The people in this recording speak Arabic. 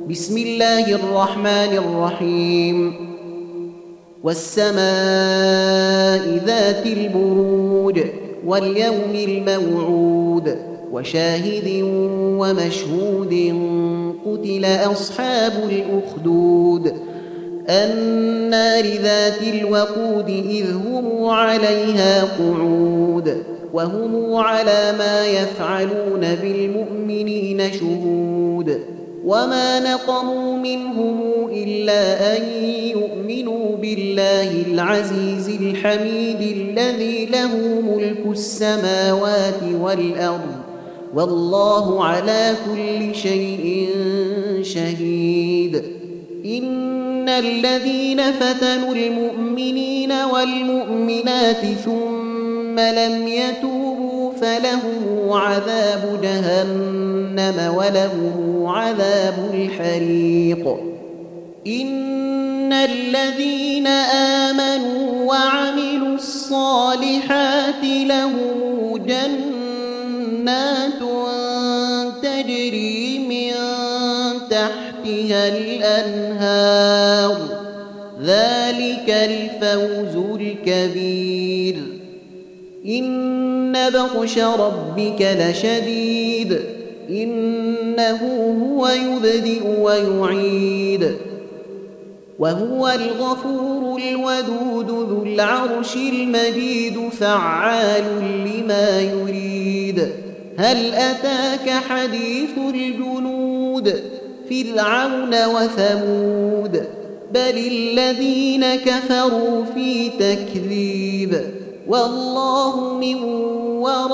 بسم الله الرحمن الرحيم. والسماء ذات البروج واليوم الموعود وشاهد ومشهود قتل أصحاب الأخدود. النار ذات الوقود إذ هم عليها قعود وهم على ما يفعلون بالمؤمنين شهود. وما نقموا منهم إلا أن يؤمنوا بالله العزيز الحميد الذي له ملك السماوات والأرض والله على كل شيء شهيد. إن الذين فتنوا المؤمنين والمؤمنات ثم لم يتوبوا فلهم عذاب جهنم ولهم عذاب الحريق. إن الذين آمنوا وعملوا الصالحات لهم جنات تجري من تحتها الأنهار. ذلك الفوز الكبير. إن بطش ربك لشديد. إنه هو يبدئ ويعيد. وهو الغفور الودود ذو العرش المجيد فعال لما يريد. هل أتاك حديث الجنود؟ فرعون وثمود. بل الذين كفروا في تكذيب. والله من ورائهم